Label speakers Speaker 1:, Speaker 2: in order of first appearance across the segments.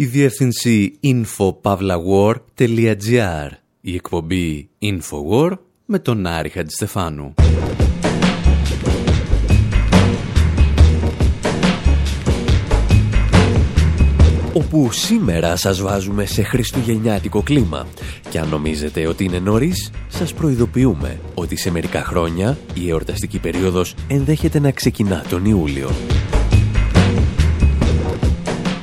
Speaker 1: η διεύθυνση infopavlawar.gr, η εκπομπή Infowar με τον Άρη Χατζηστεφάνου. όπου σήμερα σας βάζουμε σε χριστουγεννιάτικο κλίμα. Και αν νομίζετε ότι είναι νωρίς, σας προειδοποιούμε ότι σε μερικά χρόνια η εορταστική περίοδος ενδέχεται να ξεκινά τον Ιούλιο.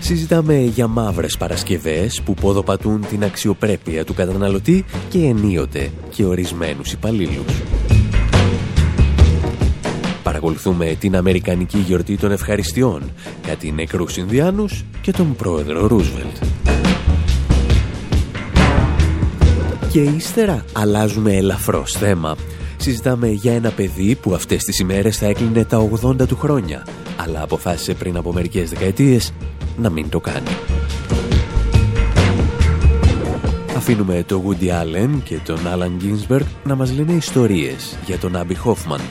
Speaker 1: Συζητάμε για μαύρες Παρασκευές που ποδοπατούν την αξιοπρέπεια του καταναλωτή και ενίοτε και ορισμένους υπαλλήλους. Παρακολουθούμε την Αμερικανική γιορτή των ευχαριστειών, κάτι νεκρούς Ινδιάνους και τον πρόεδρο Ρούσβελτ. Και ύστερα αλλάζουμε ελαφρώς θέμα. Συζητάμε για ένα παιδί που αυτές τις ημέρες θα έκλεινε τα 80 του χρόνια, αλλά αποφάσισε πριν από μερικές δεκαετίες να μην το κάνει. Αφήνουμε το Woody Allen και τον Alan Ginsberg να μας λένε ιστορίες για τον Άμπι Χόφμαν,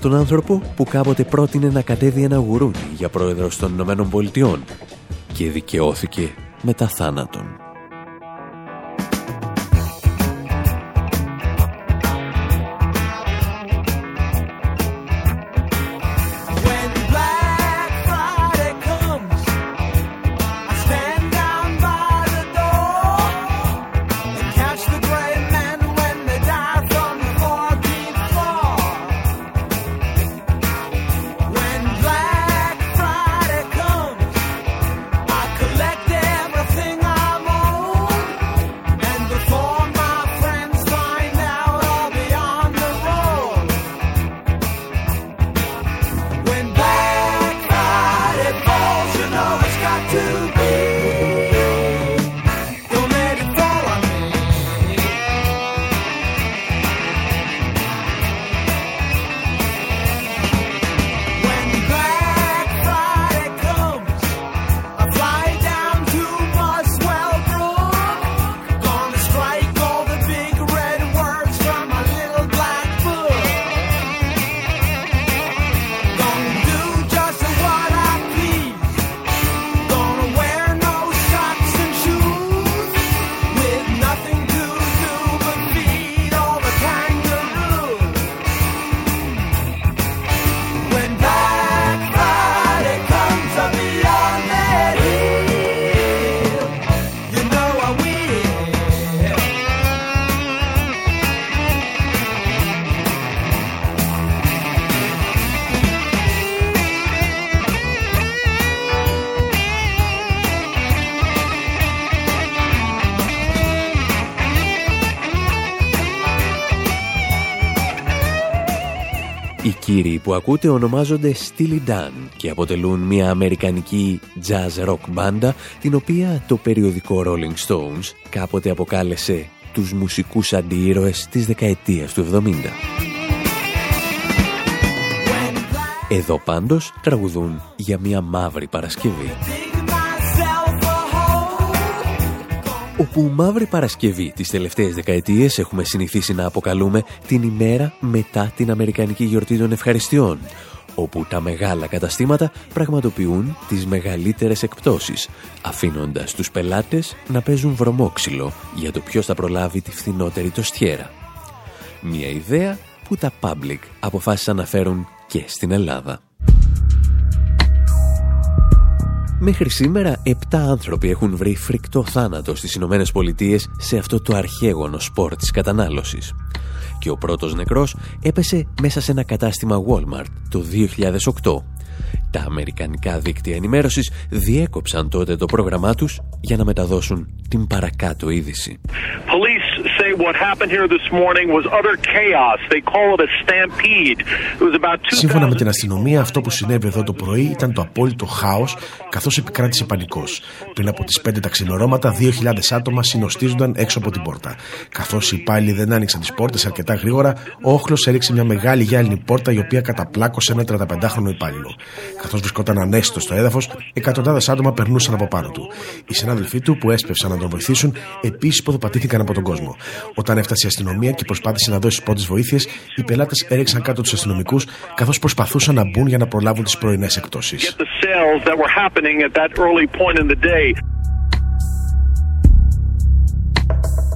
Speaker 1: τον άνθρωπο που κάποτε πρότεινε να κατέβει ένα γουρούνι για πρόεδρος των Ηνωμένων Πολιτειών και δικαιώθηκε μετά θάνατον. Που ακούτε ονομάζονται Steely Dan και αποτελούν μια αμερικανική jazz rock μπάντα την οποία το περιοδικό Rolling Stones κάποτε αποκάλεσε τους μουσικούς αντιήρωες της δεκαετίας του 70. Εδώ πάντως τραγουδούν για μια μαύρη Παρασκευή. Όπου Μαύρη Παρασκευή τις τελευταίες δεκαετίες έχουμε συνηθίσει να αποκαλούμε την ημέρα μετά την Αμερικανική Γιορτή των Ευχαριστειών, όπου τα μεγάλα καταστήματα πραγματοποιούν τις μεγαλύτερες εκπτώσεις, αφήνοντας τους πελάτες να παίζουν βρωμόξυλο για το ποιος θα προλάβει τη φθηνότερη τοστιέρα. Μια ιδέα που τα public αποφάσισαν να φέρουν και στην Ελλάδα. Μέχρι σήμερα, 7 άνθρωποι έχουν βρει φρικτό θάνατο στις Ηνωμένες Πολιτείες σε αυτό το αρχαίγωνο σπορ της κατανάλωσης. Και ο πρώτος νεκρός έπεσε μέσα σε ένα κατάστημα Walmart το 2008 τα αμερικανικά δίκτυα ενημέρωσης διέκοψαν τότε το πρόγραμμά τους για να μεταδώσουν την παρακάτω είδηση.
Speaker 2: Σύμφωνα με την αστυνομία, αυτό που συνέβη εδώ το πρωί ήταν το απόλυτο χάος, καθώς επικράτησε πανικός. Πριν από τις 5 τα ξηνορώματα, 2.000 άτομα συνοστίζονταν έξω από την πόρτα. Καθώς οι υπάλληλοι δεν άνοιξαν τις πόρτες αρκετά γρήγορα, ο όχλος έριξε μια μεγάλη γυάλινη πόρτα η οποία καταπλάκωσε ένα 35χρονο υπάλληλο. Καθώς βρισκόταν ανέστητο στο έδαφος, εκατοντάδες άτομα περνούσαν από πάνω του. Οι συνάδελφοί του που έσπευσαν να τον βοηθήσουν επίσης ποδοπατήθηκαν από τον κόσμο. Όταν έφτασε η αστυνομία και προσπάθησε να δώσει πρώτες βοήθειες, οι πελάτες έριξαν κάτω τους αστυνομικούς καθώς προσπαθούσαν να μπουν για να προλάβουν τις πρωινές εκτόσει.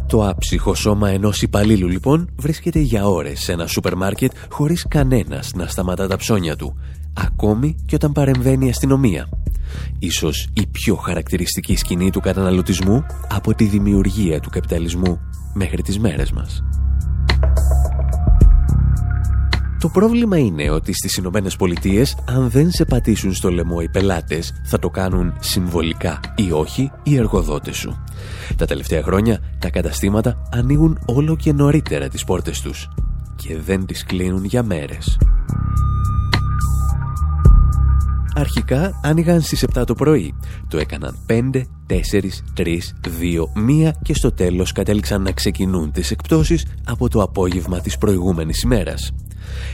Speaker 1: Το άψυχο σώμα ενός υπαλλήλου λοιπόν βρίσκεται για ώρες σε ένα σούπερ μάρκετ χωρίς κανένας να σταματά τα ψώνια του, ακόμη και όταν παρεμβαίνει η αστυνομία. Ίσως η πιο χαρακτηριστική σκηνή του καταναλωτισμού από τη δημιουργία του καπιταλισμού μέχρι τις μέρες μας. Το πρόβλημα είναι ότι στις Ηνωμένες Πολιτείες, αν δεν σε πατήσουν στο λαιμό οι πελάτες, θα το κάνουν συμβολικά ή όχι οι εργοδότες σου. Τα τελευταία χρόνια τα καταστήματα ανοίγουν όλο και νωρίτερα τις πόρτες τους και δεν τις κλείνουν για μέρες. Αρχικά άνοιγαν στις 7 το πρωί. Το έκαναν 5, 4, 3, 2, 1 και στο τέλος κατέληξαν να ξεκινούν τις εκπτώσεις από το απόγευμα της προηγούμενης ημέρας.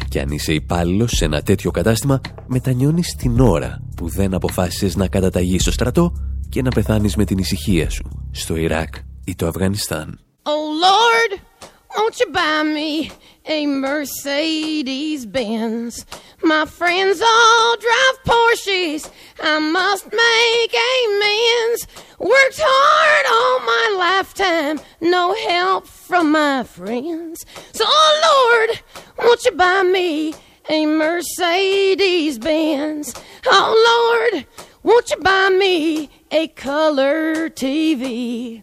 Speaker 1: Και αν είσαι υπάλληλος σε ένα τέτοιο κατάστημα, μετανιώνεις την ώρα που δεν αποφάσισες να καταταγείς στο στρατό και να πεθάνεις με την ησυχία σου στο Ιράκ ή το Αφγανιστάν.
Speaker 3: Oh Lord, won't you buy me a Mercedes Benz? My friends all drive Porsches. I must make amends. Worked hard all my lifetime, no help from my friends. So, oh Lord, won't you buy me a Mercedes Benz? Oh Lord, won't you buy me a color TV.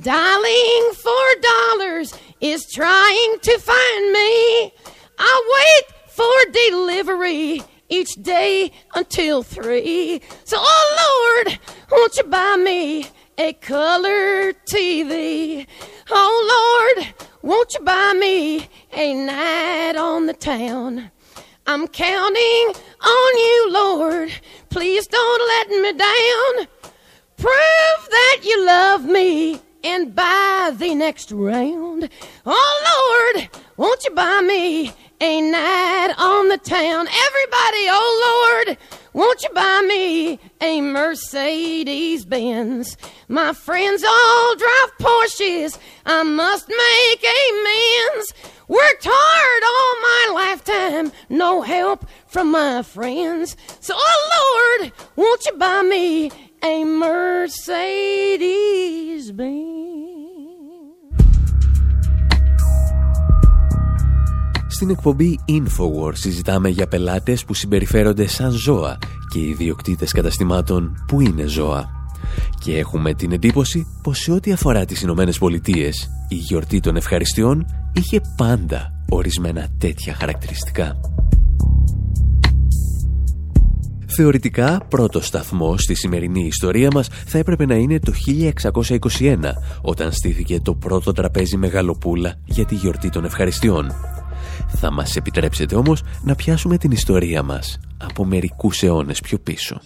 Speaker 3: Dialing for dollars is trying to find me. I wait for delivery each day until three. So, oh Lord, won't you buy me a color TV? Oh Lord, won't you buy me a night on the town? I'm counting on you, Lord. Please don't let me down. Prove that you love me and buy the next round. Oh Lord, won't you buy me a night on the town? Everybody, oh Lord, won't you buy me a Mercedes Benz? My friends all drive Porsches. I must make amends. Worked hard all my lifetime, no help from my friends. So, oh Lord, won't you buy me a Mercedes
Speaker 1: Στην εκπομπή Infowars συζητάμε για πελάτες που συμπεριφέρονται σαν ζώα και ιδιοκτήτες καταστημάτων που είναι ζώα. Και έχουμε την εντύπωση πως σε ό,τι αφορά τις Ηνωμένες Πολιτείες, η γιορτή των ευχαριστειών είχε πάντα ορισμένα τέτοια χαρακτηριστικά. Θεωρητικά, πρώτο σταθμό στη σημερινή ιστορία μας θα έπρεπε να είναι το 1621, όταν στήθηκε το πρώτο τραπέζι μεγαλοπούλα για τη γιορτή των ευχαριστειών. Θα μας επιτρέψετε όμως να πιάσουμε την ιστορία μας από μερικούς αιώνες πιο πίσω.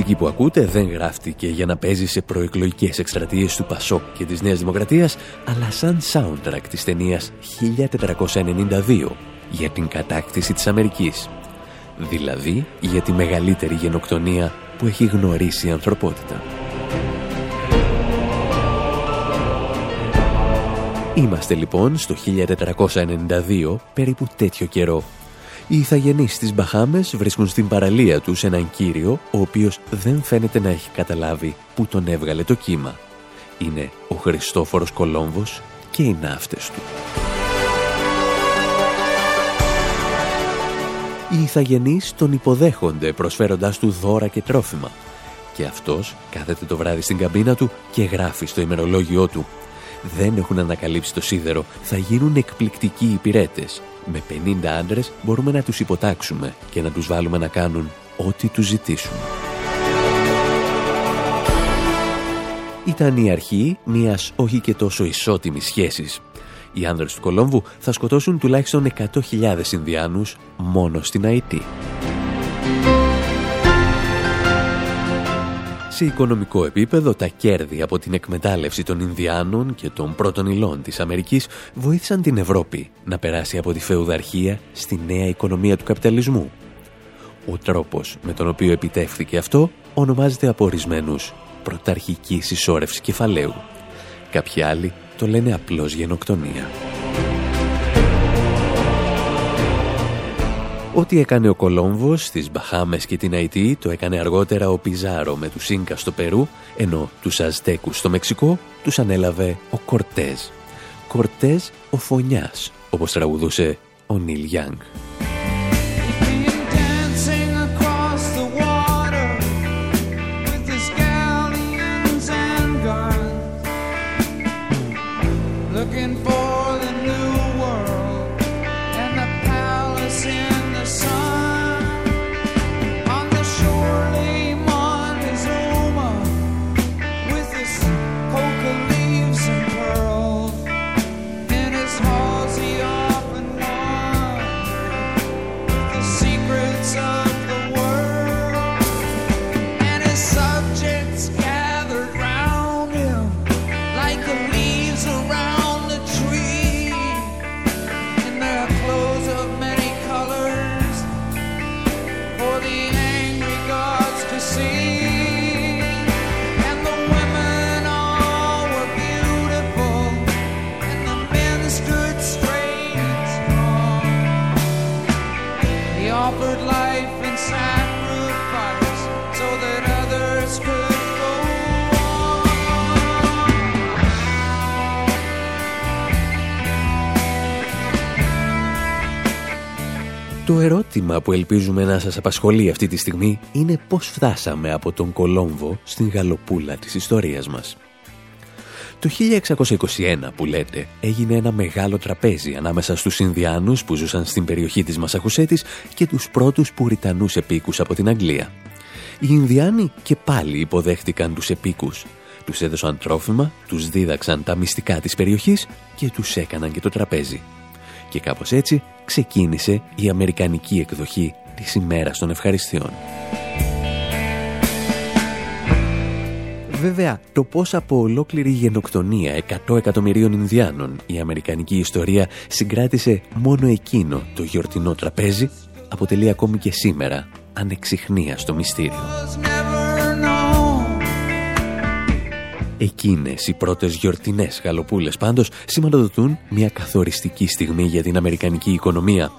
Speaker 1: Μουσική που ακούτε δεν γράφτηκε για να παίζει σε προεκλογικές εκστρατείες του Πασόκ και της Νέας Δημοκρατίας, αλλά σαν soundtrack της ταινίας 1492 για την κατάκτηση της Αμερικής. Δηλαδή για τη μεγαλύτερη γενοκτονία που έχει γνωρίσει η ανθρωπότητα. Είμαστε λοιπόν στο 1492 περίπου τέτοιο καιρό Οι ηθαγενείς στις Μπαχάμες βρίσκουν στην παραλία τους έναν κύριο, ο οποίος δεν φαίνεται να έχει καταλάβει που τον έβγαλε το κύμα. Είναι ο Χριστόφορος Κολόμβος και οι ναύτες του. Οι ηθαγενείς τον υποδέχονται προσφέροντάς του δώρα και τρόφιμα. Και αυτός κάθεται το βράδυ στην καμπίνα του και γράφει στο ημερολόγιό του δεν έχουν ανακαλύψει το σίδερο, θα γίνουν εκπληκτικοί υπηρέτες. Με 50 άντρες μπορούμε να τους υποτάξουμε και να τους βάλουμε να κάνουν ό,τι τους ζητήσουν. Ήταν η αρχή μιας όχι και τόσο ισότιμης σχέσης. Οι άνδρες του Κολόμβου θα σκοτώσουν τουλάχιστον 100.000 Ινδιάνους μόνο στην Αϊτή. Σε οικονομικό επίπεδο, τα κέρδη από την εκμετάλλευση των Ινδιάνων και των πρώτων υλών της Αμερικής βοήθησαν την Ευρώπη να περάσει από τη φεουδαρχία στη νέα οικονομία του καπιταλισμού. Ο τρόπος με τον οποίο επιτεύχθηκε αυτό ονομάζεται από ορισμένου πρωταρχική συσσόρευση κεφαλαίου. Κάποιοι άλλοι το λένε απλώς γενοκτονία. Ό,τι έκανε ο Κολόμβος στις Μπαχάμες και την Αϊτή το έκανε αργότερα ο Πιζάρο με τους Ίνκας στο Περού, ενώ τους Αζτέκους στο Μεξικό τους ανέλαβε ο Κορτέζ. Κορτέζ ο Φωνιάς, όπως τραγουδούσε ο Νίλ Γιάνγκ. Το ερώτημα που ελπίζουμε να σας απασχολεί αυτή τη στιγμή είναι πώς φτάσαμε από τον Κολόμβο στην γαλοπούλα της ιστορίας μας. Το 1621 που λέτε έγινε ένα μεγάλο τραπέζι ανάμεσα στους Ινδιάνους που ζούσαν στην περιοχή της Μασαχουσέτης και τους πρώτους πουριτανούς επίκους από την Αγγλία. Οι Ινδιάνοι και πάλι υποδέχτηκαν τους επίκους. Τους έδωσαν τρόφιμα, τους δίδαξαν τα μυστικά της περιοχής και τους έκαναν και το τραπέζι. Και κάπως έτσι ξεκίνησε η αμερικανική εκδοχή της ημέρας των ευχαριστειών. Βέβαια, το πώς από ολόκληρη γενοκτονία 100 εκατομμυρίων Ινδιάνων η αμερικανική ιστορία συγκράτησε μόνο εκείνο το γιορτινό τραπέζι αποτελεί ακόμη και σήμερα ανεξιχνία στο μυστήριο. Εκείνες οι πρώτες γιορτινές γαλοπούλες πάντως σηματοδοτούν μια καθοριστική στιγμή για την Αμερικανική οικονομία.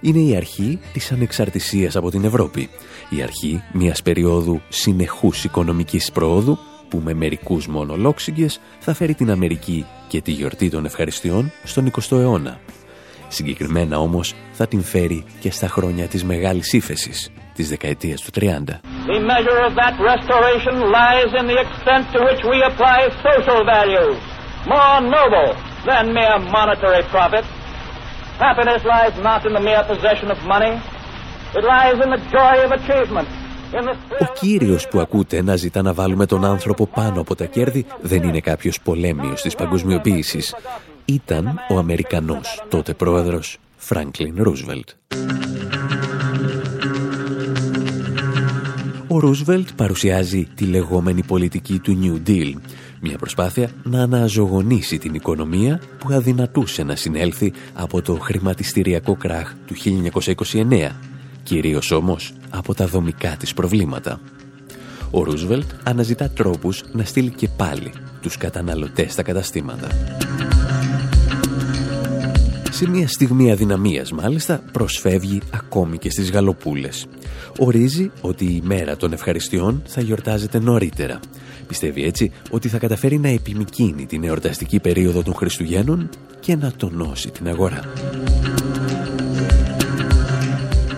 Speaker 1: Είναι η αρχή της ανεξαρτησίας από την Ευρώπη. Η αρχή μιας περίοδου συνεχούς οικονομικής προόδου που με μερικούς μόνο λόγσιγγες θα φέρει την Αμερική και τη γιορτή των ευχαριστειών στον 20ο αιώνα. Συγκεκριμένα όμως θα την φέρει και στα χρόνια της Μεγάλης Ήφεσης, της δεκαετίας του 30. The measure of that restoration lies in the extent to which we apply social values, more noble than mere monetary profit. Happiness lies not in the mere possession of money. It lies in the joy of achievement. Ο κύριος που ακούτε να ζητά να βάλουμε τον άνθρωπο πάνω από τα κέρδη δεν είναι κάποιος πολέμιος της παγκοσμιοποίησης. Ήταν ο Αμερικανός τότε πρόεδρος Φράγκλιν Ρούσβελτ. Ο Ρούσβελτ παρουσιάζει τη λεγόμενη πολιτική του New Deal, μια προσπάθεια να αναζωογονήσει την οικονομία που αδυνατούσε να συνέλθει από το χρηματιστηριακό κράχ του 1929, κυρίως όμως από τα δομικά της προβλήματα. Ο Ρούσβελτ αναζητά τρόπους να στείλει και πάλι τους καταναλωτές στα καταστήματα. Σε μια στιγμή αδυναμίας μάλιστα προσφεύγει ακόμη και στις γαλοπούλες. Ορίζει ότι η μέρα των ευχαριστειών θα γιορτάζεται νωρίτερα. Πιστεύει έτσι ότι θα καταφέρει να επιμικίνει την εορταστική περίοδο των Χριστουγέννων και να τονώσει την αγορά.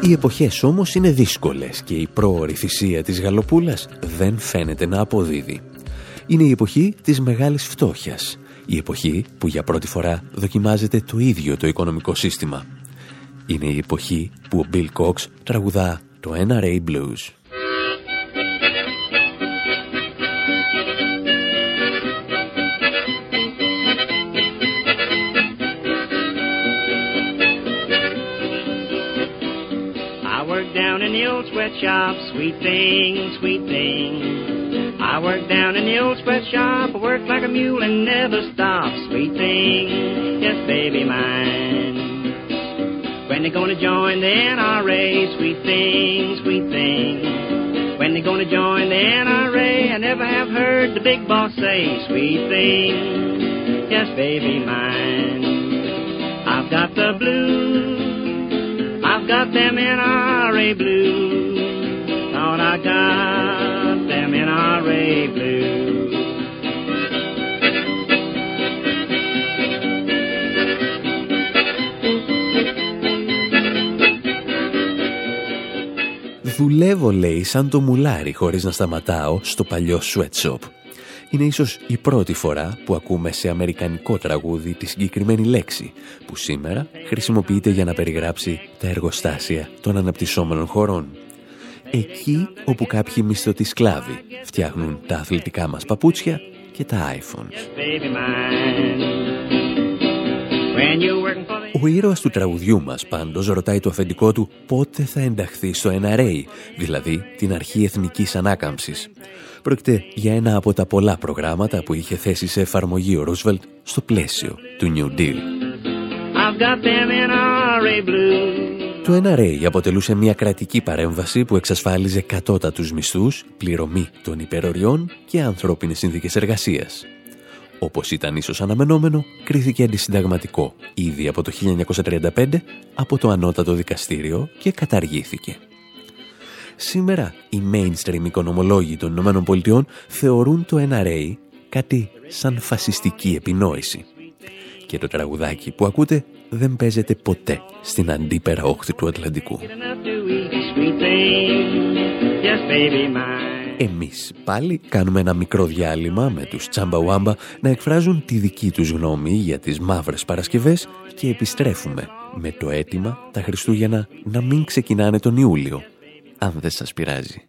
Speaker 1: Οι εποχές όμως είναι δύσκολες και η πρόορη θυσία της γαλοπούλας δεν φαίνεται να αποδίδει. Είναι η εποχή της μεγάλης φτώχειας. Η εποχή που για πρώτη φορά δοκιμάζεται το ίδιο το οικονομικό σύστημα. Είναι η εποχή που ο Bill Cox τραγουδά το NRA Blues. old sweatshop, sweet thing, sweet thing. I work down in the old sweatshop, I work like a mule and never stop, sweet thing, yes, baby mine. When they gonna join the NRA, sweet thing, sweet thing. When they gonna join the NRA, I never have heard the big boss say, sweet thing, yes, baby mine. I've got the blues. I've got them NRA blues. Thought I got Δουλεύω, λέει, σαν το μουλάρι χωρίς να σταματάω στο παλιό sweatshop. Είναι ίσως η πρώτη φορά που ακούμε σε αμερικανικό τραγούδι τη συγκεκριμένη λέξη, που σήμερα χρησιμοποιείται για να περιγράψει τα εργοστάσια των αναπτυσσόμενων χωρών. Εκεί όπου κάποιοι μισθωτοί σκλάβοι φτιάχνουν τα αθλητικά μας παπούτσια και τα iPhones. Ο ήρωας του τραγουδιού μας πάντως ρωτάει το αφεντικό του πότε θα ενταχθεί στο NRA, δηλαδή την Αρχή Εθνικής Ανάκαμψης. Πρόκειται για ένα από τα πολλά προγράμματα που είχε θέσει σε εφαρμογή ο Ρούσβελτ στο πλαίσιο του New Deal. Το NRA αποτελούσε μια κρατική παρέμβαση που εξασφάλιζε κατώτατους μισθούς, πληρωμή των υπεροριών και ανθρώπινες συνθήκες εργασίας. Όπως ήταν ίσως αναμενόμενο, κρίθηκε αντισυνταγματικό ήδη από το 1935 από το Ανώτατο Δικαστήριο και καταργήθηκε. Σήμερα οι mainstream οικονομολόγοι των ΗΠΑ θεωρούν το NRA κάτι σαν φασιστική επινόηση. Και το τραγουδάκι που ακούτε δεν παίζεται ποτέ στην αντίπερα όχθη του Ατλαντικού. Εμείς πάλι κάνουμε ένα μικρό διάλειμμα με τους Τσάμπα να εκφράζουν τη δική τους γνώμη για τις μαύρες Παρασκευές και επιστρέφουμε με το αίτημα τα Χριστούγεννα να μην ξεκινάνε τον Ιούλιο αν δεν σας πειράζει.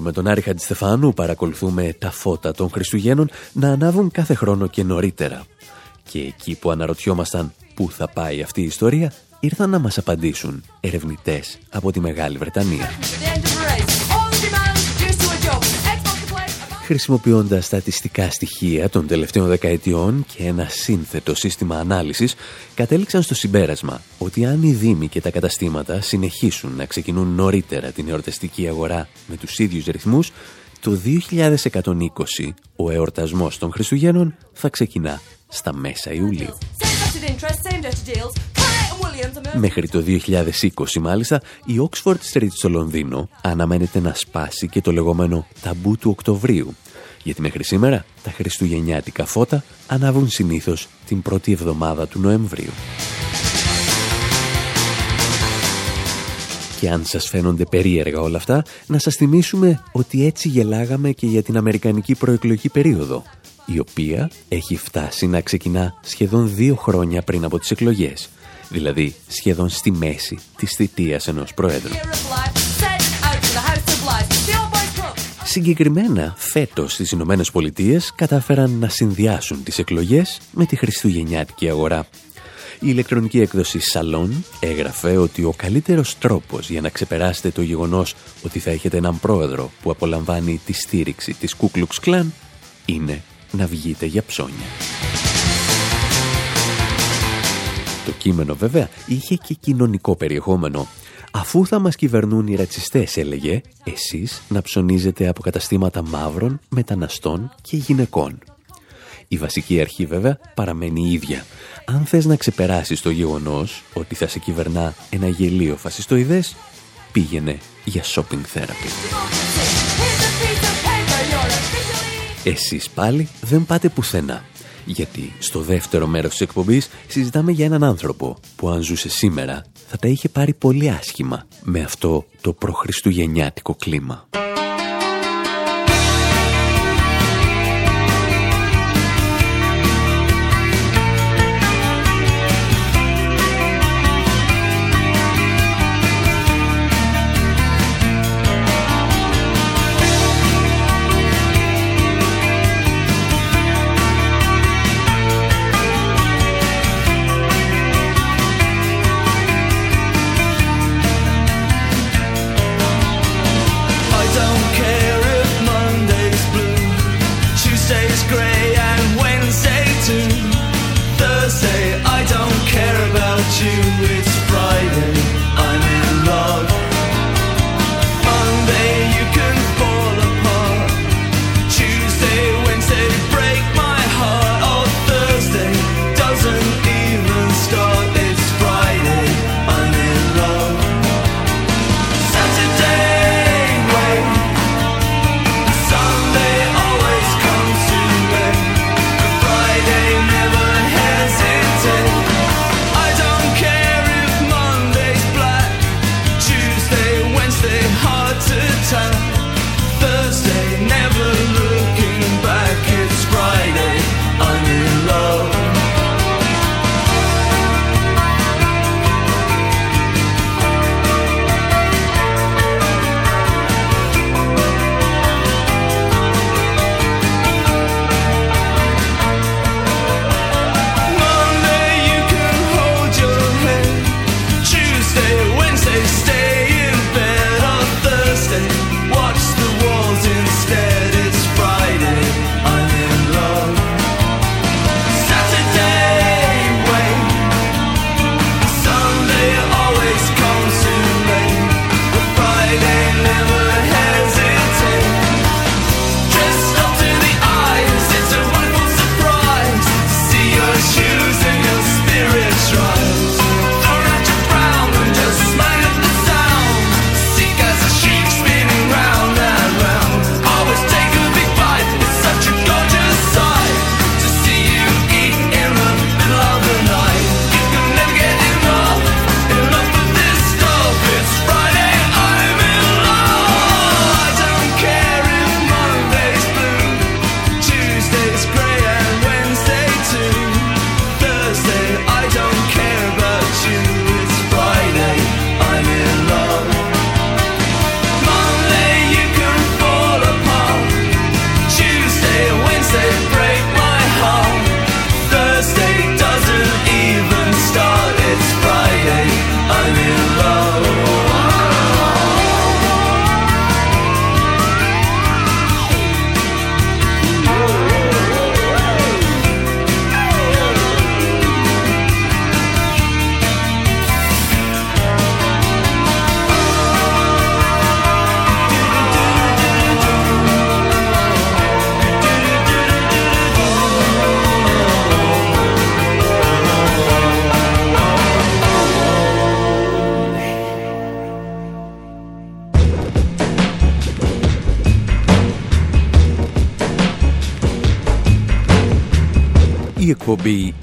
Speaker 1: Infowar με τον Άρη Χαντιστεφάνου παρακολουθούμε τα φώτα των Χριστουγέννων να ανάβουν κάθε χρόνο και νωρίτερα. Και εκεί που αναρωτιόμασταν πού θα πάει αυτή η ιστορία, ήρθαν να μας απαντήσουν ερευνητές από τη Μεγάλη Βρετανία. Χρησιμοποιώντας στατιστικά στοιχεία των τελευταίων δεκαετιών και ένα σύνθετο σύστημα ανάλυσης, κατέληξαν στο συμπέρασμα ότι αν οι δήμοι και τα καταστήματα συνεχίσουν να ξεκινούν νωρίτερα την εορταστική αγορά με τους ίδιους ρυθμούς, το 2120 ο εορτασμός των Χριστουγέννων θα ξεκινά στα μέσα Ιουλίου. Μέχρι το 2020 μάλιστα η Oxford Street στο Λονδίνο αναμένεται να σπάσει και το λεγόμενο ταμπού του Οκτωβρίου. Γιατί μέχρι σήμερα τα χριστουγεννιάτικα φώτα ανάβουν συνήθως την πρώτη εβδομάδα του Νοεμβρίου. Και αν σας φαίνονται περίεργα όλα αυτά, να σας θυμίσουμε ότι έτσι γελάγαμε και για την Αμερικανική προεκλογική περίοδο, η οποία έχει φτάσει να ξεκινά σχεδόν δύο χρόνια πριν από τις εκλογές, δηλαδή σχεδόν στη μέση της θητείας ενός Προέδρου. Συγκεκριμένα, φέτος στις Ηνωμένες Πολιτείες κατάφεραν να συνδυάσουν τις εκλογές με τη χριστουγεννιάτικη αγορά. Η ηλεκτρονική έκδοση Salon έγραφε ότι ο καλύτερος τρόπος για να ξεπεράσετε το γεγονός ότι θα έχετε έναν πρόεδρο που απολαμβάνει τη στήριξη της Ku Klux Klan είναι να βγείτε για ψώνια. Το κείμενο βέβαια είχε και κοινωνικό περιεχόμενο. Αφού θα μας κυβερνούν οι ρατσιστές, έλεγε, εσείς να ψωνίζετε από καταστήματα μαύρων, μεταναστών και γυναικών. Η βασική αρχή βέβαια παραμένει η ίδια. Αν θες να ξεπεράσεις το γεγονός ότι θα σε κυβερνά ένα γελίο φασιστοειδές, πήγαινε για shopping therapy. Εσείς πάλι δεν πάτε πουθενά. Γιατί στο δεύτερο μέρος της εκπομπής συζητάμε για έναν άνθρωπο που αν ζούσε σήμερα θα τα είχε πάρει πολύ άσχημα με αυτό το προχριστουγεννιάτικο κλίμα.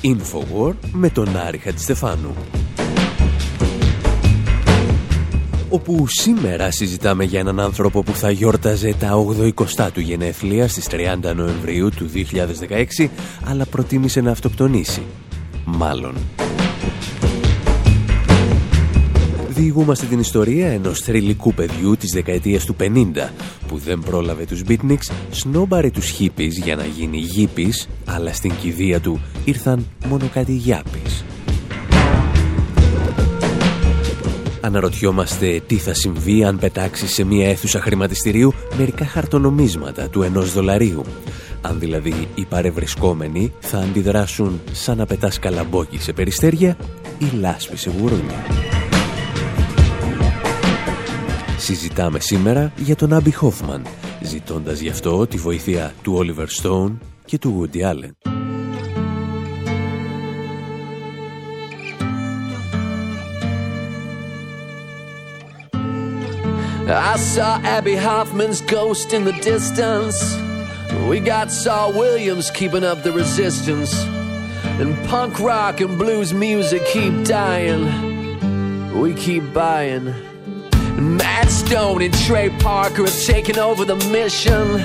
Speaker 1: Infowar με τον Άρη Χατζηστεφάνου. Όπου σήμερα συζητάμε για έναν άνθρωπο που θα γιόρταζε τα 80 του γενέθλια στις 30 Νοεμβρίου του 2016, αλλά προτίμησε να αυτοκτονήσει. Μάλλον. Διηγούμαστε την ιστορία ενός θρηλυκού παιδιού της δεκαετίας του 50 που δεν πρόλαβε τους beatniks, σνόμπαρε τους χίπης για να γίνει γήπης, αλλά στην κηδεία του ήρθαν μόνο κάτι γιάπης. Αναρωτιόμαστε τι θα συμβεί αν πετάξει σε μια αίθουσα χρηματιστηρίου μερικά χαρτονομίσματα του ενός δολαρίου. Αν δηλαδή οι παρευρισκόμενοι θα αντιδράσουν σαν να πετάς καλαμπόκι σε περιστέρια ή λάσπη σε γουρούνια. Συζητάμε σήμερα για τον Άμπι Χόφμαν, ζητώντας γι' αυτό τη βοήθεια του Όλιβερ Στόουν και του Woody Allen. I saw Abby Hoffman's ghost in the distance. We got Saul Williams keeping up the resistance. And punk rock and blues music keep dying. We keep buying. And Matt Stone and Trey Parker have taken over the mission.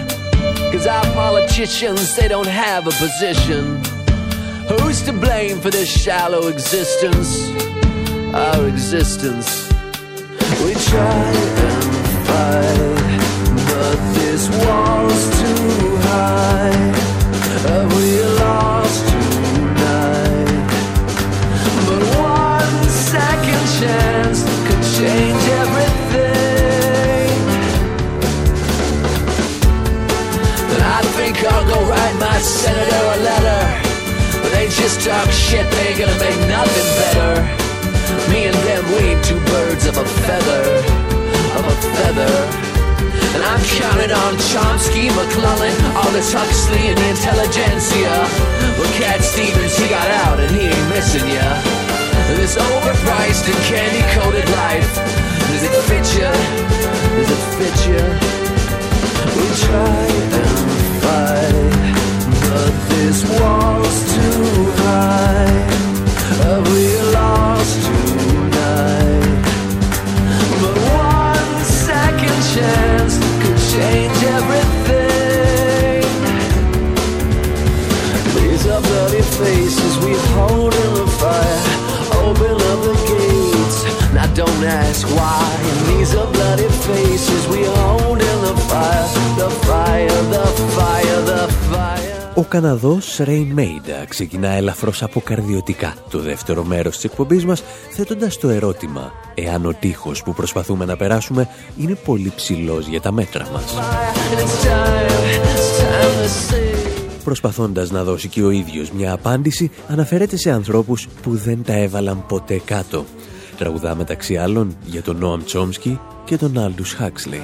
Speaker 1: Cause our politicians, they don't have a position. Who's to blame for this shallow existence? Our existence. We try and fight, but this wall's too high. Have we lost tonight? But one second chance could change my senator a letter. But they just talk shit, they ain't gonna make nothing better. Me and them, we ain't two birds of a feather of a feather. And I'm counting on Chomsky, McClellan, Aldous Huxley, and the intelligentsia. But Cat Stevens, he got out and he ain't missing ya. This overpriced and candy-coated life, does it fit ya? Does it fit ya? We try and fight, Ο Καναδός Raine Maida ξεκινά ελαφρώς αποκαρδιωτικά το δεύτερο μέρος της εκπομπής μας θέτοντας το ερώτημα εάν ο τοίχος που προσπαθούμε να περάσουμε είναι πολύ ψηλός για τα μέτρα μας. Προσπαθώντας να δώσει και ο ίδιος μια απάντηση αναφέρεται σε ανθρώπους που δεν τα έβαλαν ποτέ κάτω. Τραγουδά μεταξύ άλλων για τον Νόαμ Τσόμσκι και τον Άλντους Χάξλεϊ.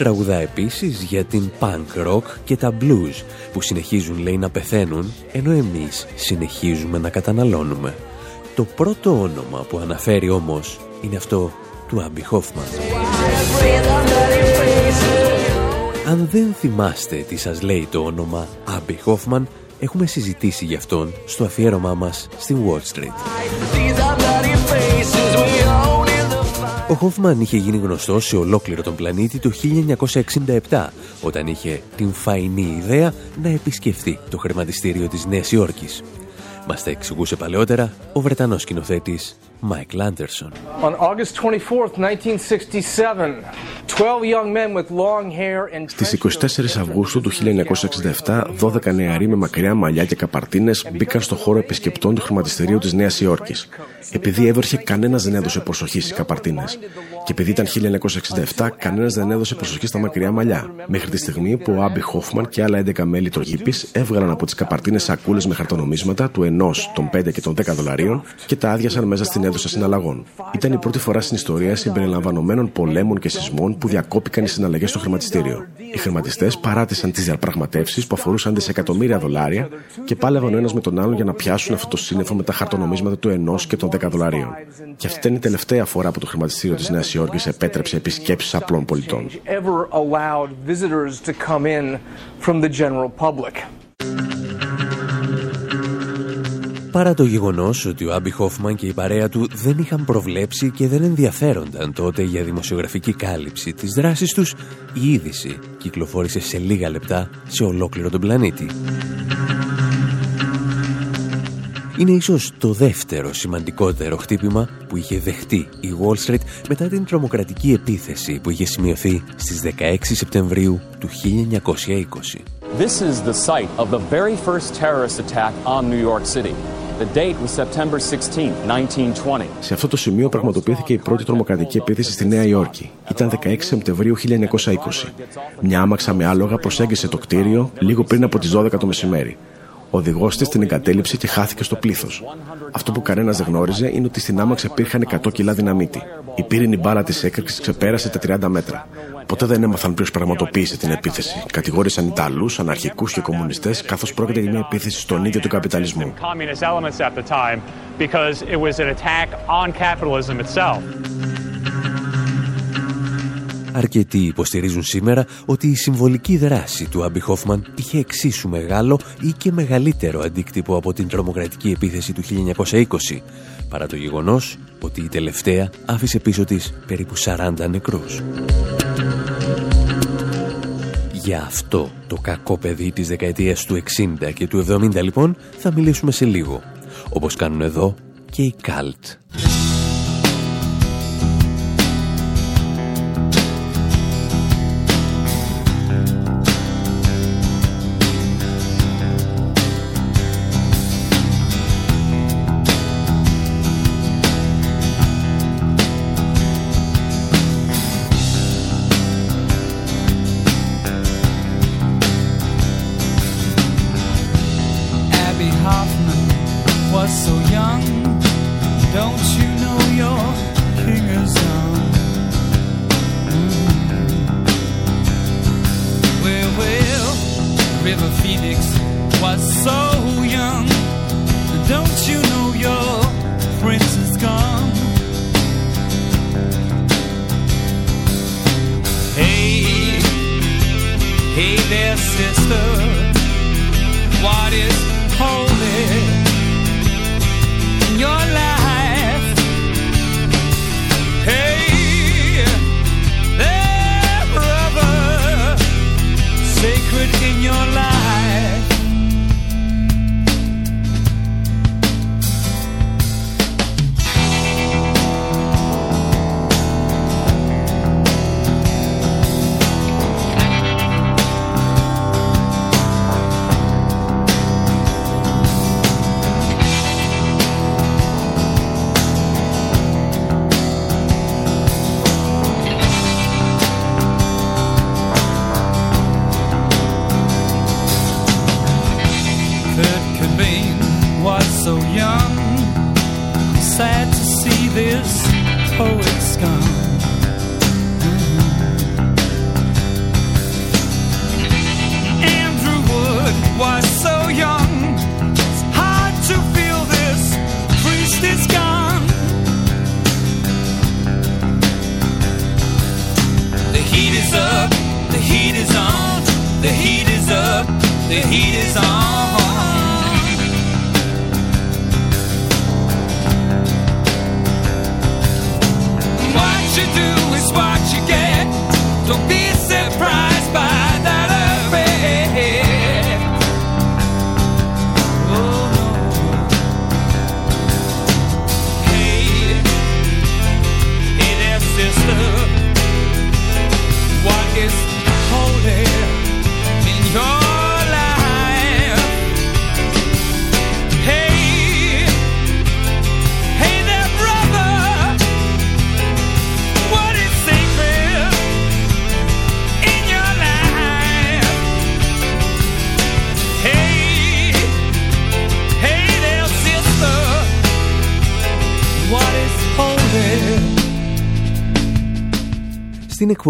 Speaker 1: Τραγουδά επίσης για την punk rock και τα blues που συνεχίζουν λέει να πεθαίνουν ενώ εμείς συνεχίζουμε να καταναλώνουμε. Το πρώτο όνομα που αναφέρει όμως είναι αυτό του Άμπι Χόφμαν. Αν δεν θυμάστε τι σας λέει το όνομα Άμπι Χόφμαν, έχουμε συζητήσει γι' αυτόν στο αφιέρωμά μας στην Wall Street. Ο Χόφμαν είχε γίνει γνωστός σε ολόκληρο τον πλανήτη το 1967, όταν είχε την φαϊνή ιδέα να επισκεφθεί το χρηματιστήριο της Νέας Υόρκης. Μας τα εξηγούσε παλαιότερα ο Βρετανός σκηνοθέτης Μάικλ Άντερσον.
Speaker 2: Στις 24 Αυγούστου του 1967, 12 νεαροί με μακριά μαλλιά και καπαρτίνες μπήκαν στο χώρο επισκεπτών του χρηματιστηρίου της Νέας Υόρκης. Επειδή έβερχε, κανένας δεν έδωσε προσοχή στις καπαρτίνες. Και επειδή ήταν 1967, κανένας δεν έδωσε προσοχή στα μακριά μαλλιά. Μέχρι τη στιγμή που ο Άμπι Χόφμαν και άλλα 11 μέλη τρογήπης έβγαλαν από τις καπαρτίνες σακούλες με χαρτονομίσματα του 1, των 5 και των 10 δολαρίων και τα άδειασαν μέσα στην αίθουσα συναλλαγών. Ήταν η πρώτη φορά στην ιστορία συμπεριλαμβανομένων πολέμων και σεισμών που διακόπηκαν οι συναλλαγές στο χρηματιστήριο.
Speaker 4: Οι χρηματιστές παράτησαν τις διαπραγματεύσεις που αφορούσαν δισεκατομμύρια δολάρια και πάλευαν ο ένας με τον άλλον για να πιάσουν αυτό το σύννεφο με τα χαρτονομίσματα του ενός και των 10 δολαρίων. Και αυτή ήταν η τελευταία φορά που το χρηματιστήριο της Νέας Υόρκης επέτρεψε επισκέψεις απλών πολιτών.
Speaker 5: Παρά το γεγονός ότι ο Άμπι Χόφμαν και η παρέα του δεν είχαν προβλέψει και δεν ενδιαφέρονταν τότε για δημοσιογραφική κάλυψη της δράσης τους, η είδηση κυκλοφόρησε σε λίγα λεπτά σε ολόκληρο τον πλανήτη. Είναι ίσως το δεύτερο σημαντικότερο χτύπημα που είχε δεχτεί η Wall Street μετά την τρομοκρατική επίθεση που είχε σημειωθεί στις 16 Σεπτεμβρίου του 1920. This is the site of the very first terrorist attack on New York City. The date was September 16, 1920. Σε αυτό το σημείο πραγματοποιήθηκε η πρώτη τρομοκρατική επίθεση στη Νέα Υόρκη. Ήταν 16 Σεπτεμβρίου 1920. Μια άμαξα με άλογα προσέγγισε το κτίριο λίγο πριν από τις 12 το μεσημέρι. Ο οδηγός της την εγκατέλειψε και χάθηκε στο πλήθος. Αυτό που κανένας δεν γνώριζε είναι ότι στην άμαξα υπήρχαν 100 κιλά δυναμίτη. Η πύρινη μπάλα της έκρηξης ξεπέρασε τα 30 μέτρα. Ποτέ δεν έμαθαν ποιος πραγματοποίησε την επίθεση. Κατηγόρησαν Ιταλούς, αναρχικούς και κομμουνιστές, καθώς πρόκειται για μια επίθεση στον ίδιο τον καπιταλισμό. Αρκετοί υποστηρίζουν σήμερα ότι η συμβολική δράση του Άμπι Χόφμαν είχε εξίσου μεγάλο ή και μεγαλύτερο αντίκτυπο από την τρομοκρατική επίθεση του 1920, παρά το γεγονός ότι η τελευταία άφησε πίσω της περίπου 40 νεκρούς. Για αυτό το κακό παιδί της δεκαετίας του 60 και του 70 λοιπόν θα μιλήσουμε σε λίγο, όπως κάνουν εδώ και οι Καλτ.
Speaker 1: come. Hey, hey there, sister. What is holy in your life?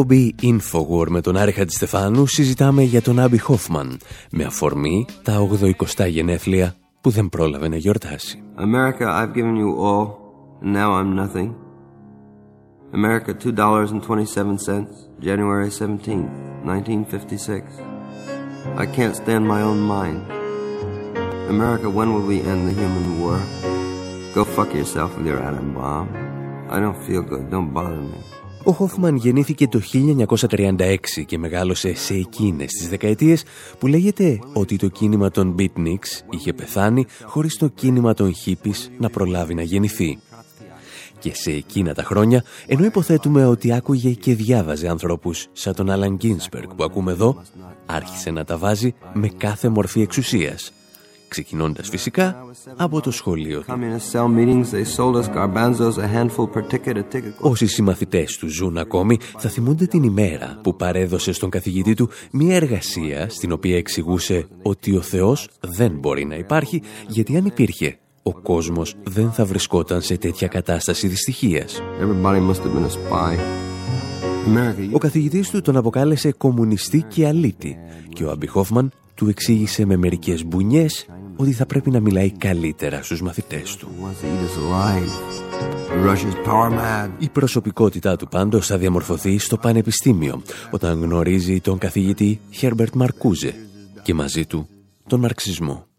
Speaker 1: Εκπομπή Infowar με τον Άρη Χατζηστεφάνου συζητάμε για τον Άμπι Χόφμαν με αφορμή τα 80 γενέθλια που δεν πρόλαβε να γιορτάσει.
Speaker 6: America, I've given you all, and now I'm nothing. America, $2.27, January 17, 1956. I can't stand my own mind. America, when will we end the human war? Go fuck yourself with your atom bomb. I don't feel good. Don't bother me.
Speaker 1: Ο Χόφμαν γεννήθηκε το 1936 και μεγάλωσε σε εκείνες τις δεκαετίες που λέγεται ότι το κίνημα των beatniks είχε πεθάνει χωρίς το κίνημα των hippies να προλάβει να γεννηθεί. Και σε εκείνα τα χρόνια, ενώ υποθέτουμε ότι άκουγε και διάβαζε ανθρώπους σαν τον Άλαν Γκίνσπεργκ που ακούμε εδώ, άρχισε να τα βάζει με κάθε μορφή εξουσίας, ξεκινώντας φυσικά από το σχολείο του. Όσοι συμμαθητές του ζουν ακόμη θα θυμούνται την ημέρα που παρέδωσε στον καθηγητή του μια εργασία στην οποία εξηγούσε ότι ο Θεός δεν μπορεί να υπάρχει γιατί αν υπήρχε ο κόσμος δεν θα βρισκόταν σε τέτοια κατάσταση δυστυχίας. Ο καθηγητής του τον αποκάλεσε κομμουνιστή και αλήτη και ο Αμπιχόφμαν του εξήγησε με μερικές μπουνιές ότι θα πρέπει να μιλάει καλύτερα στους μαθητές του. Η προσωπικότητά του πάντως θα διαμορφωθεί στο πανεπιστήμιο όταν γνωρίζει τον καθηγητή Χέρμπερτ Μαρκούζε και μαζί του τον μαρξισμό.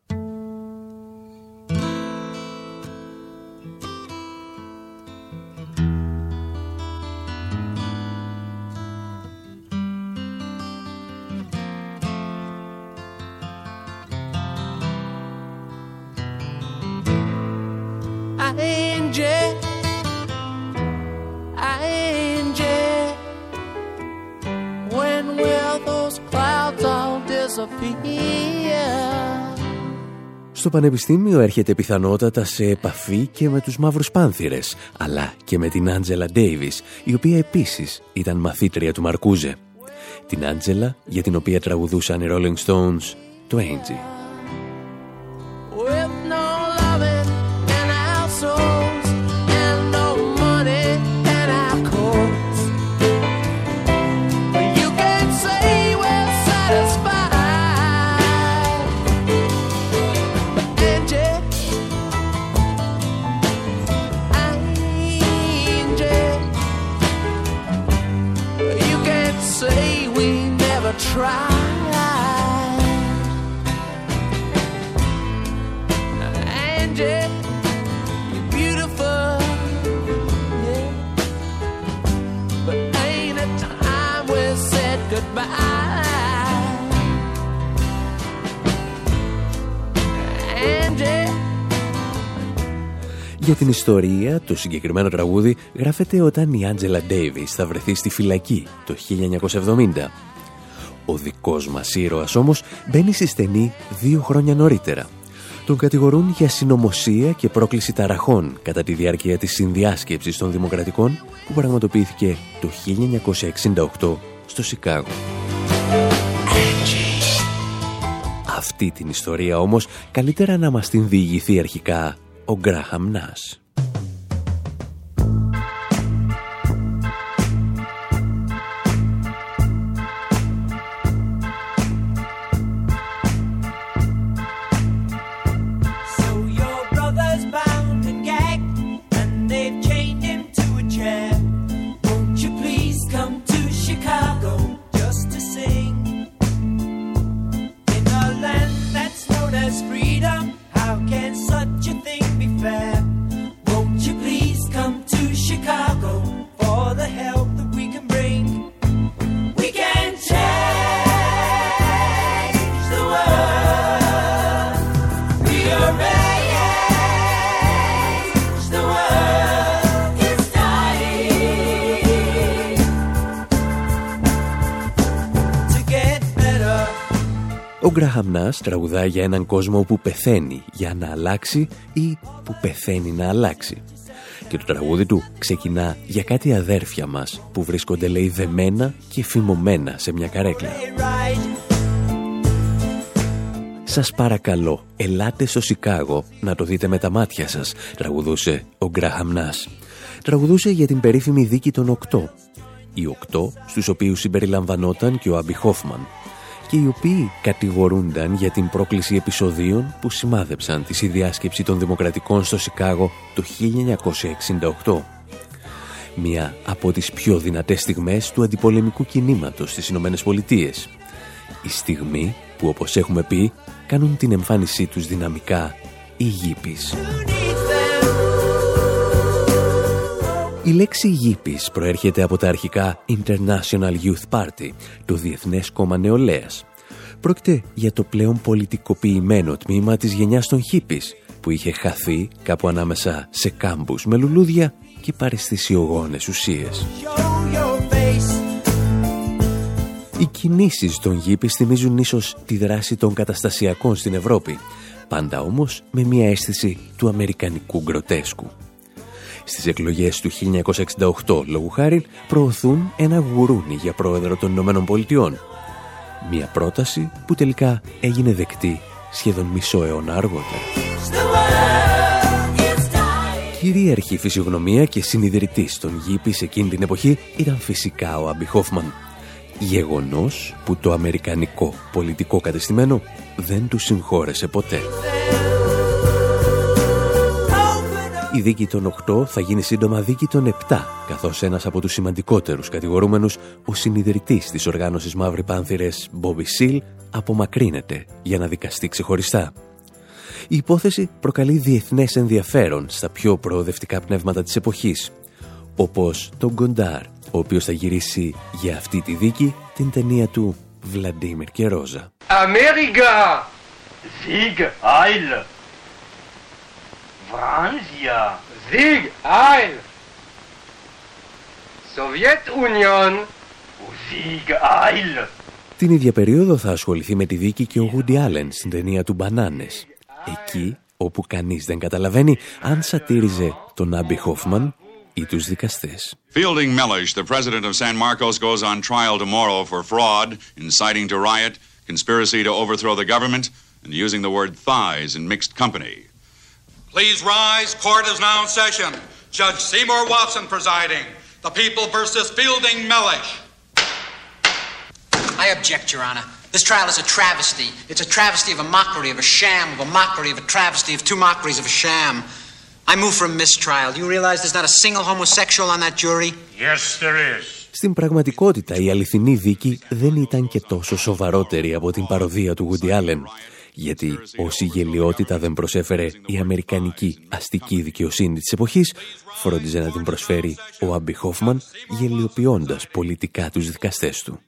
Speaker 1: Πανεπιστήμιο έρχεται πιθανότατα σε επαφή και με τους μαύρους πάνθυρες, αλλά και με την Άντζελα Ντέιβις, η οποία επίσης ήταν μαθήτρια του Μαρκούζε. Την Άντζελα για την οποία τραγουδούσαν οι Rolling Stones το Angie. Για την ιστορία, το συγκεκριμένο τραγούδι γράφεται όταν η Άντζελα Ντέιβις θα βρεθεί στη φυλακή το 1970. Ο δικός μας ήρωας όμως μπαίνει στη στενή δύο χρόνια νωρίτερα. Τον κατηγορούν για συνωμοσία και πρόκληση ταραχών κατά τη διάρκεια της συνδιάσκεψης των Δημοκρατικών που πραγματοποιήθηκε το 1968 στο Σικάγο. Αυτή την ιστορία όμως καλύτερα να μας την διηγηθεί αρχικά ο Γκράχαμ Νάς. Ο Γκραχαμ Νάς τραγουδά για έναν κόσμο που πεθαίνει για να αλλάξει ή που πεθαίνει να αλλάξει. Και το τραγούδι του ξεκινά για κάτι αδέρφια μας που βρίσκονται λέει δεμένα και φημωμένα σε μια καρέκλα. «Σας παρακαλώ, ελάτε στο Σικάγο να το δείτε με τα μάτια σας», τραγουδούσε ο Γκραχαμ Νάς. Τραγουδούσε για την περίφημη δίκη των οκτώ οι οκτώ στους οποίους συμπεριλαμβανόταν και ο Άμπι Χόφμαν και οι οποίοι κατηγορούνταν για την πρόκληση επεισοδίων που σημάδεψαν τη συνδιάσκεψη των Δημοκρατικών στο Σικάγο το 1968. Μια από τις πιο δυνατές στιγμές του αντιπολεμικού κινήματος στις Ηνωμένες Πολιτείες. Η στιγμή που όπως έχουμε πει κάνουν την εμφάνισή τους δυναμικά οι γήπης. Η λέξη γήπης προέρχεται από τα αρχικά International Youth Party, το Διεθνές Κόμμα Νεολαίας. Πρόκειται για το πλέον πολιτικοποιημένο τμήμα της γενιάς των χίπης, που είχε χαθεί κάπου ανάμεσα σε κάμπους με λουλούδια και παρεστησιογόνες ουσίες. Οι κινήσεις των γήπης θυμίζουν ίσως τη δράση των καταστασιακών στην Ευρώπη, πάντα όμως με μια αίσθηση του αμερικανικού γκροτέσκου στις εκλογές του 1968 λόγου χάρη προωθούν ένα γουρούνι για πρόεδρο των Ηνωμένων Πολιτειών. Μια πρόταση που τελικά έγινε δεκτή σχεδόν μισό αιώνα αργότερα. Κυρίαρχη φυσιογνωμία και συνειδητής των γήπης εκείνη την εποχή ήταν φυσικά ο Άμπι Χόφμαν. Γεγονός που το αμερικανικό πολιτικό κατεστημένο δεν του συγχώρεσε ποτέ. Η δίκη των 8 θα γίνει σύντομα δίκη των 7, καθώς ένας από τους σημαντικότερους κατηγορούμενους, ο συνειδητής της οργάνωσης Μαύρη Πάνθυρες, Μπόμπι Σιλ, απομακρύνεται για να δικαστεί ξεχωριστά. Η υπόθεση προκαλεί διεθνές ενδιαφέρον στα πιο προοδευτικά πνεύματα της εποχής, όπως τον Γκοντάρ, ο οποίος θα γυρίσει για αυτή τη δίκη την ταινία του Βλαντίμιρ και Ρόζα. Αμέρικα! Sieg Eil! Βράνζια. Την ίδια περίοδο θα ασχοληθεί με τη δίκη και ο Γούντι Άλεν στην ταινία του Μπανάνες. Εκεί όπου κανείς δεν καταλαβαίνει αν σατήριζε τον Άμπι Χόφμαν ή τους δικαστές. Fielding Mellish, the president of San Marcos, goes on trial tomorrow for fraud, inciting to. Please rise. Court is now in session. Judge Seymour Watson presiding. The people versus Fielding Mellish. I object, Your Honor. This trial is a travesty. It's a travesty of a mockery, of a sham, of a mockery, of a travesty, of two mockeries, of a sham. I move for mistrial. You realize there's not a single homosexual on that jury? Yes, there is. Στην πραγματικότητα η αληθινή δίκη δεν ήταν και τόσο σοβαρότερη από την παροδία του Woody Allen, Γιατί όση γελιότητα δεν προσέφερε η αμερικανική αστική δικαιοσύνη της εποχής, φρόντιζε να την προσφέρει ο Άμπι Χόφμαν, γελιοποιώντας πολιτικά τους δικαστές του.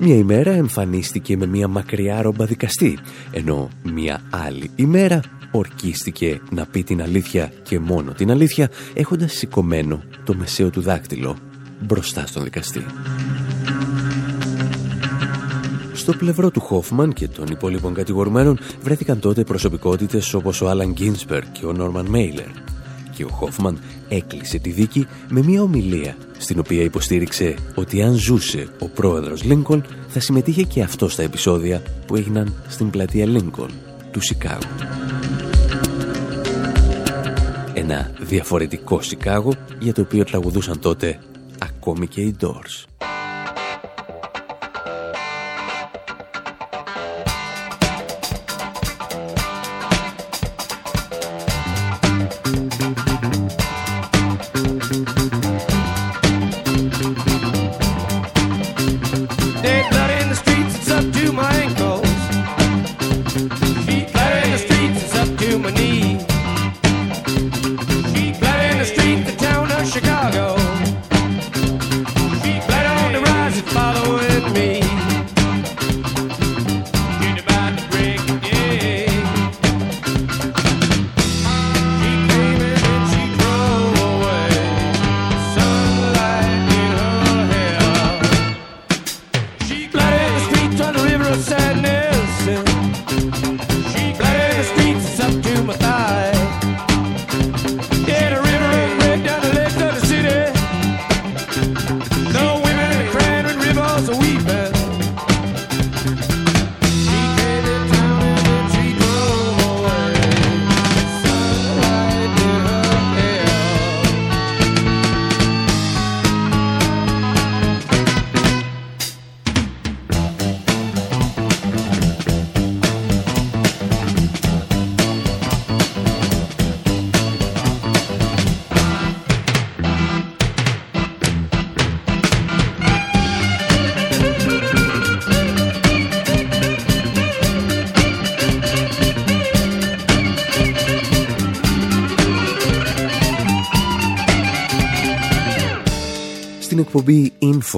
Speaker 1: Μια ημέρα εμφανίστηκε με μια μακριά ρόμπα δικαστή, ενώ μια άλλη ημέρα ορκίστηκε να πει την αλήθεια και μόνο την αλήθεια, έχοντας σηκωμένο το μεσαίο του δάκτυλο μπροστά στον δικαστή. Στο πλευρό του Χόφμαν και των υπόλοιπων κατηγορουμένων βρέθηκαν τότε προσωπικότητες όπως ο Άλαν Γκίνσπερ και ο Νόρμαν Μέιλερ. Και ο Χόφμαν έκλεισε τη δίκη με μια ομιλία στην οποία υποστήριξε ότι αν ζούσε ο πρόεδρος Λίνκολn θα συμμετείχε και αυτό στα επεισόδια που έγιναν στην πλατεία Λίνκολn του Σικάγου. Ένα διαφορετικό Σικάγο για το οποίο τραγουδούσαν τότε ακόμη και οι Doors.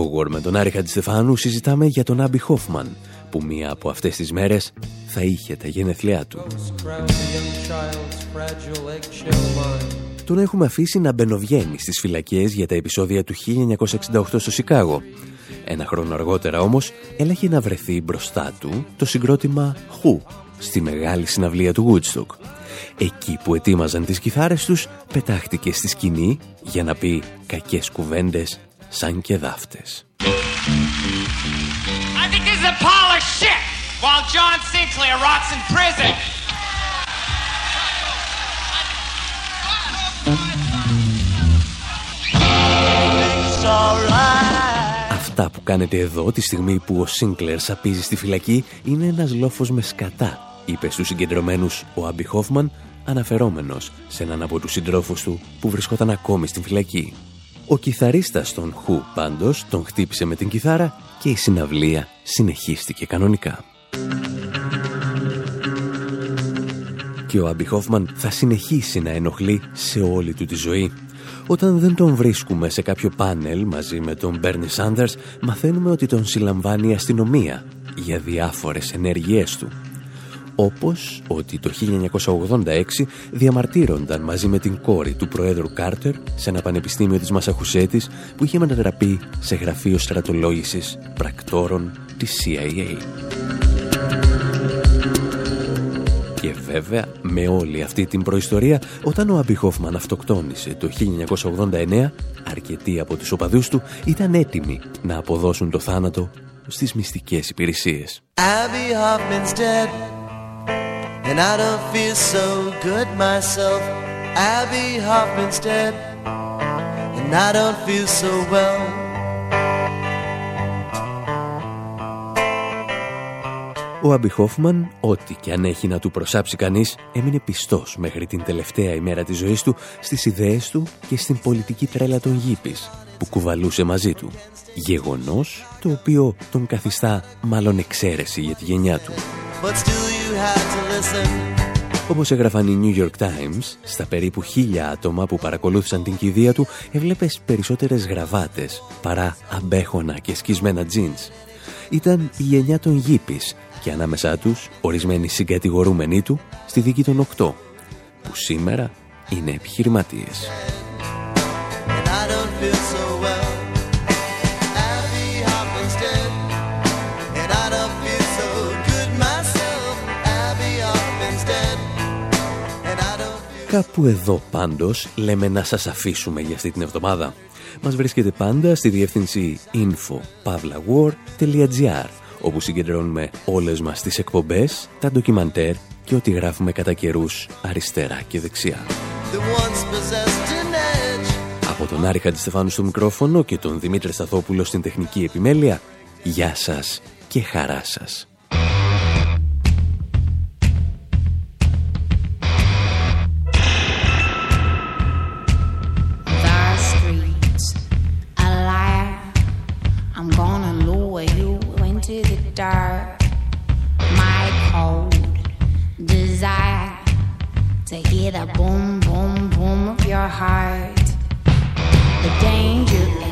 Speaker 1: Εκπομπή Infowar με τον Άρη Χατζηστεφάνου συζητάμε για τον Άμπι Χόφμαν που μία από αυτές τις μέρες θα είχε τα γενεθλιά του. Τον έχουμε αφήσει να μπαινοβγαίνει στις φυλακές για τα επεισόδια του 1968 στο Σικάγο. Ένα χρόνο αργότερα όμως έλαχε να βρεθεί μπροστά του το συγκρότημα Χου στη μεγάλη συναυλία του Woodstock. Εκεί που ετοίμαζαν τις κιθάρες τους πετάχτηκε στη σκηνή για να πει κακές κουβέντες σαν και δάφτες. I think this is a pile of shit while John Sinclair rots in prison. Αυτά που κάνετε εδώ τη στιγμή που ο Σίνκλερ σαπίζει στη φυλακή είναι ένας λόφος με σκατά, είπε στους συγκεντρωμένους ο Άμπι Χόφμαν, αναφερόμενος σε έναν από τους συντρόφους του που βρισκόταν ακόμη στην φυλακή. Ο κιθαρίστας των Χου πάντως τον χτύπησε με την κιθάρα και η συναυλία συνεχίστηκε κανονικά. Και ο Άμπι Χόφμαν θα συνεχίσει να ενοχλεί σε όλη του τη ζωή. Όταν δεν τον βρίσκουμε σε κάποιο πάνελ μαζί με τον Μπέρνι Σάντερς, μαθαίνουμε ότι τον συλλαμβάνει η αστυνομία για διάφορες ενέργειές του όπως ότι το 1986 διαμαρτύρονταν μαζί με την κόρη του Προέδρου Κάρτερ σε ένα πανεπιστήμιο της Μασαχουσέτης που είχε μετατραπεί σε γραφείο στρατολόγησης πρακτόρων της CIA. Και βέβαια, με όλη αυτή την προϊστορία, όταν ο Άμπι Χόφμαν αυτοκτόνησε το 1989, αρκετοί από τους οπαδούς του ήταν έτοιμοι να αποδώσουν το θάνατο στις μυστικές υπηρεσίες. And I don't feel so good myself. Abby Hoffman's dead. And I don't feel so well. Ο Άμπι Χόφμαν, ό,τι και αν έχει να του προσάψει κανείς, έμεινε πιστός μέχρι την τελευταία ημέρα της ζωής του στις ιδέες του και στην πολιτική τρέλα των γήπης που κουβαλούσε μαζί του. Γεγονός το οποίο τον καθιστά μάλλον εξαίρεση για τη γενιά του. Όπως έγραφαν οι New York Times, στα περίπου χίλια άτομα που παρακολούθησαν την κηδεία του, έβλεπες περισσότερες γραβάτες παρά αμπέχωνα και σκισμένα τζίνς. Ήταν η γενιά των γήπης και ανάμεσά τους ορισμένοι συγκατηγορούμενοι του στη δίκη των οκτώ, που σήμερα είναι επιχειρηματίες. Κάπου εδώ πάντως λέμε να σας αφήσουμε για αυτή την εβδομάδα. Μας βρίσκεται πάντα στη διεύθυνση info.pavlawar.gr όπου συγκεντρώνουμε όλες μας τις εκπομπές, τα ντοκιμαντέρ και ό,τι γράφουμε κατά καιρούς αριστερά και δεξιά. Από τον Άρη Χαντιστεφάνου στο μικρόφωνο και τον Δημήτρη Σταθόπουλο στην τεχνική επιμέλεια, γεια σας και χαρά σας. Dark, my cold desire to hear the boom, boom, boom of your heart. The danger